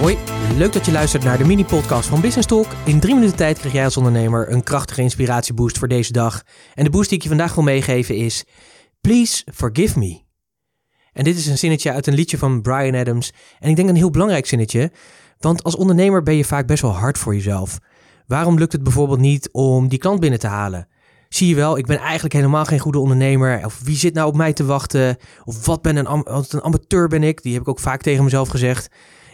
Hoi, leuk dat je luistert naar de mini-podcast van Business Talk. In drie minuten tijd krijg jij als ondernemer een krachtige inspiratieboost voor deze dag. En de boost die ik je vandaag wil meegeven is: Please forgive me. En dit is een zinnetje uit een liedje van Brian Adams. En ik denk een heel belangrijk zinnetje, want als ondernemer ben je vaak best wel hard voor jezelf. Waarom lukt het bijvoorbeeld niet om die klant binnen te halen? Zie je wel, ik ben eigenlijk helemaal geen goede ondernemer. Of wie zit nou op mij te wachten? Of wat ben een, een amateur ben ik? Die heb ik ook vaak tegen mezelf gezegd.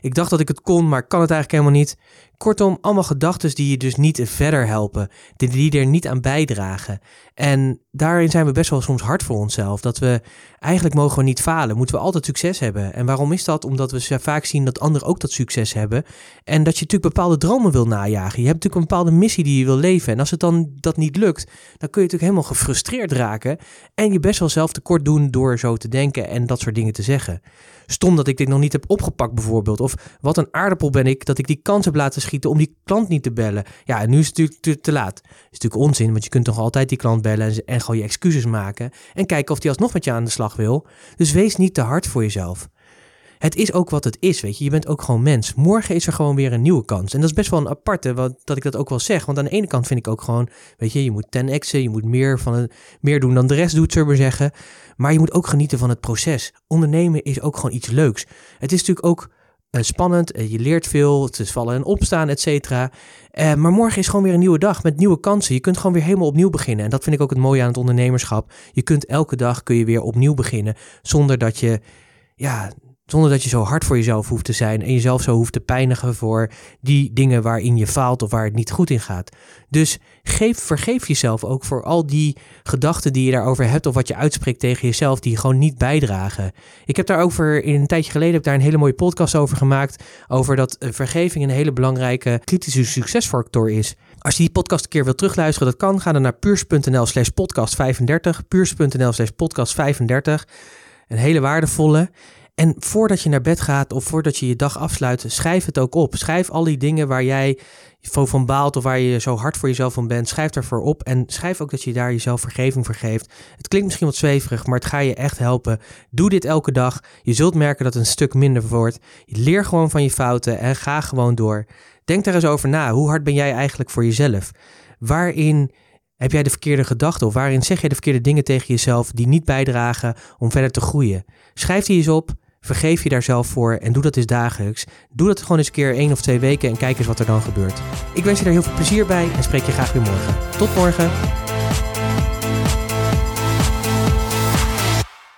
Ik dacht dat ik het kon, maar kan het eigenlijk helemaal niet. Kortom, allemaal gedachten die je dus niet verder helpen, die, er niet aan bijdragen. En daarin zijn we best wel soms hard voor onszelf. Dat we eigenlijk mogen we niet falen, moeten we altijd succes hebben. En waarom is dat? Omdat we vaak zien dat anderen ook dat succes hebben. En dat je natuurlijk bepaalde dromen wil najagen. Je hebt natuurlijk een bepaalde missie die je wil leven. En als het dan dat niet lukt, dan kun je natuurlijk helemaal gefrustreerd raken. En je best wel zelf tekort doen door zo te denken en dat soort dingen te zeggen. Stom dat ik dit nog niet heb opgepakt bijvoorbeeld. Of wat een aardappel ben ik dat ik die kans heb laten schieten om die klant niet te bellen. Ja, en nu is het natuurlijk te, laat. Is natuurlijk onzin, want je kunt toch altijd die klant bellen en, en gewoon je excuses maken. En kijken of die alsnog met je aan de slag wil. Dus wees niet te hard voor jezelf. Het is ook wat het is, weet je. Je bent ook gewoon mens. Morgen is er gewoon weer een nieuwe kans. En dat is best wel een aparte, wat, dat ik dat ook wel zeg. Want aan de ene kant vind ik ook gewoon, weet je, je moet ten xen je moet meer, van het, meer doen dan de rest doet, zullen we zeggen. Maar je moet ook genieten van het proces. Ondernemen is ook gewoon iets leuks. Het is natuurlijk ook spannend, uh, je leert veel, het is vallen en opstaan, et cetera. Uh, maar morgen is gewoon weer een nieuwe dag met nieuwe kansen. Je kunt gewoon weer helemaal opnieuw beginnen. En dat vind ik ook het mooie aan het ondernemerschap. Je kunt elke dag kun je weer opnieuw beginnen, zonder dat je ja, zonder dat je zo hard voor jezelf hoeft te zijn en jezelf zo hoeft te pijnigen voor die dingen waarin je faalt of waar het niet goed in gaat. Dus geef, vergeef jezelf ook voor al die gedachten die je daarover hebt of wat je uitspreekt tegen jezelf die gewoon niet bijdragen. Ik heb daarover, in een tijdje geleden heb daar een hele mooie podcast over gemaakt, over dat eh, vergeving een hele belangrijke kritische succesfactor is. Als je die podcast een keer wilt terugluisteren, dat kan. Ga dan naar puurs.nl slash podcast 35, puurs.nl slash podcast 35. Een hele waardevolle. En voordat je naar bed gaat of voordat je je dag afsluit, schrijf het ook op. Schrijf al die dingen waar jij van baalt of waar je zo hard voor jezelf van bent. Schrijf daarvoor op en schrijf ook dat je daar jezelf vergeving voor geeft. Het klinkt misschien wat zweverig, maar het gaat je echt helpen. Doe dit elke dag. Je zult merken dat het een stuk minder wordt. Leer gewoon van je fouten en ga gewoon door. Denk daar eens over na. Hoe hard ben jij eigenlijk voor jezelf? Waarin heb jij de verkeerde gedachten of waarin zeg jij de verkeerde dingen tegen jezelf die niet bijdragen om verder te groeien? Schrijf die eens op. Vergeef je daar zelf voor en doe dat eens dagelijks. Doe dat gewoon eens een keer één of twee weken en kijk eens wat er dan gebeurt. Ik wens je daar heel veel plezier bij en spreek je graag weer morgen. Tot morgen.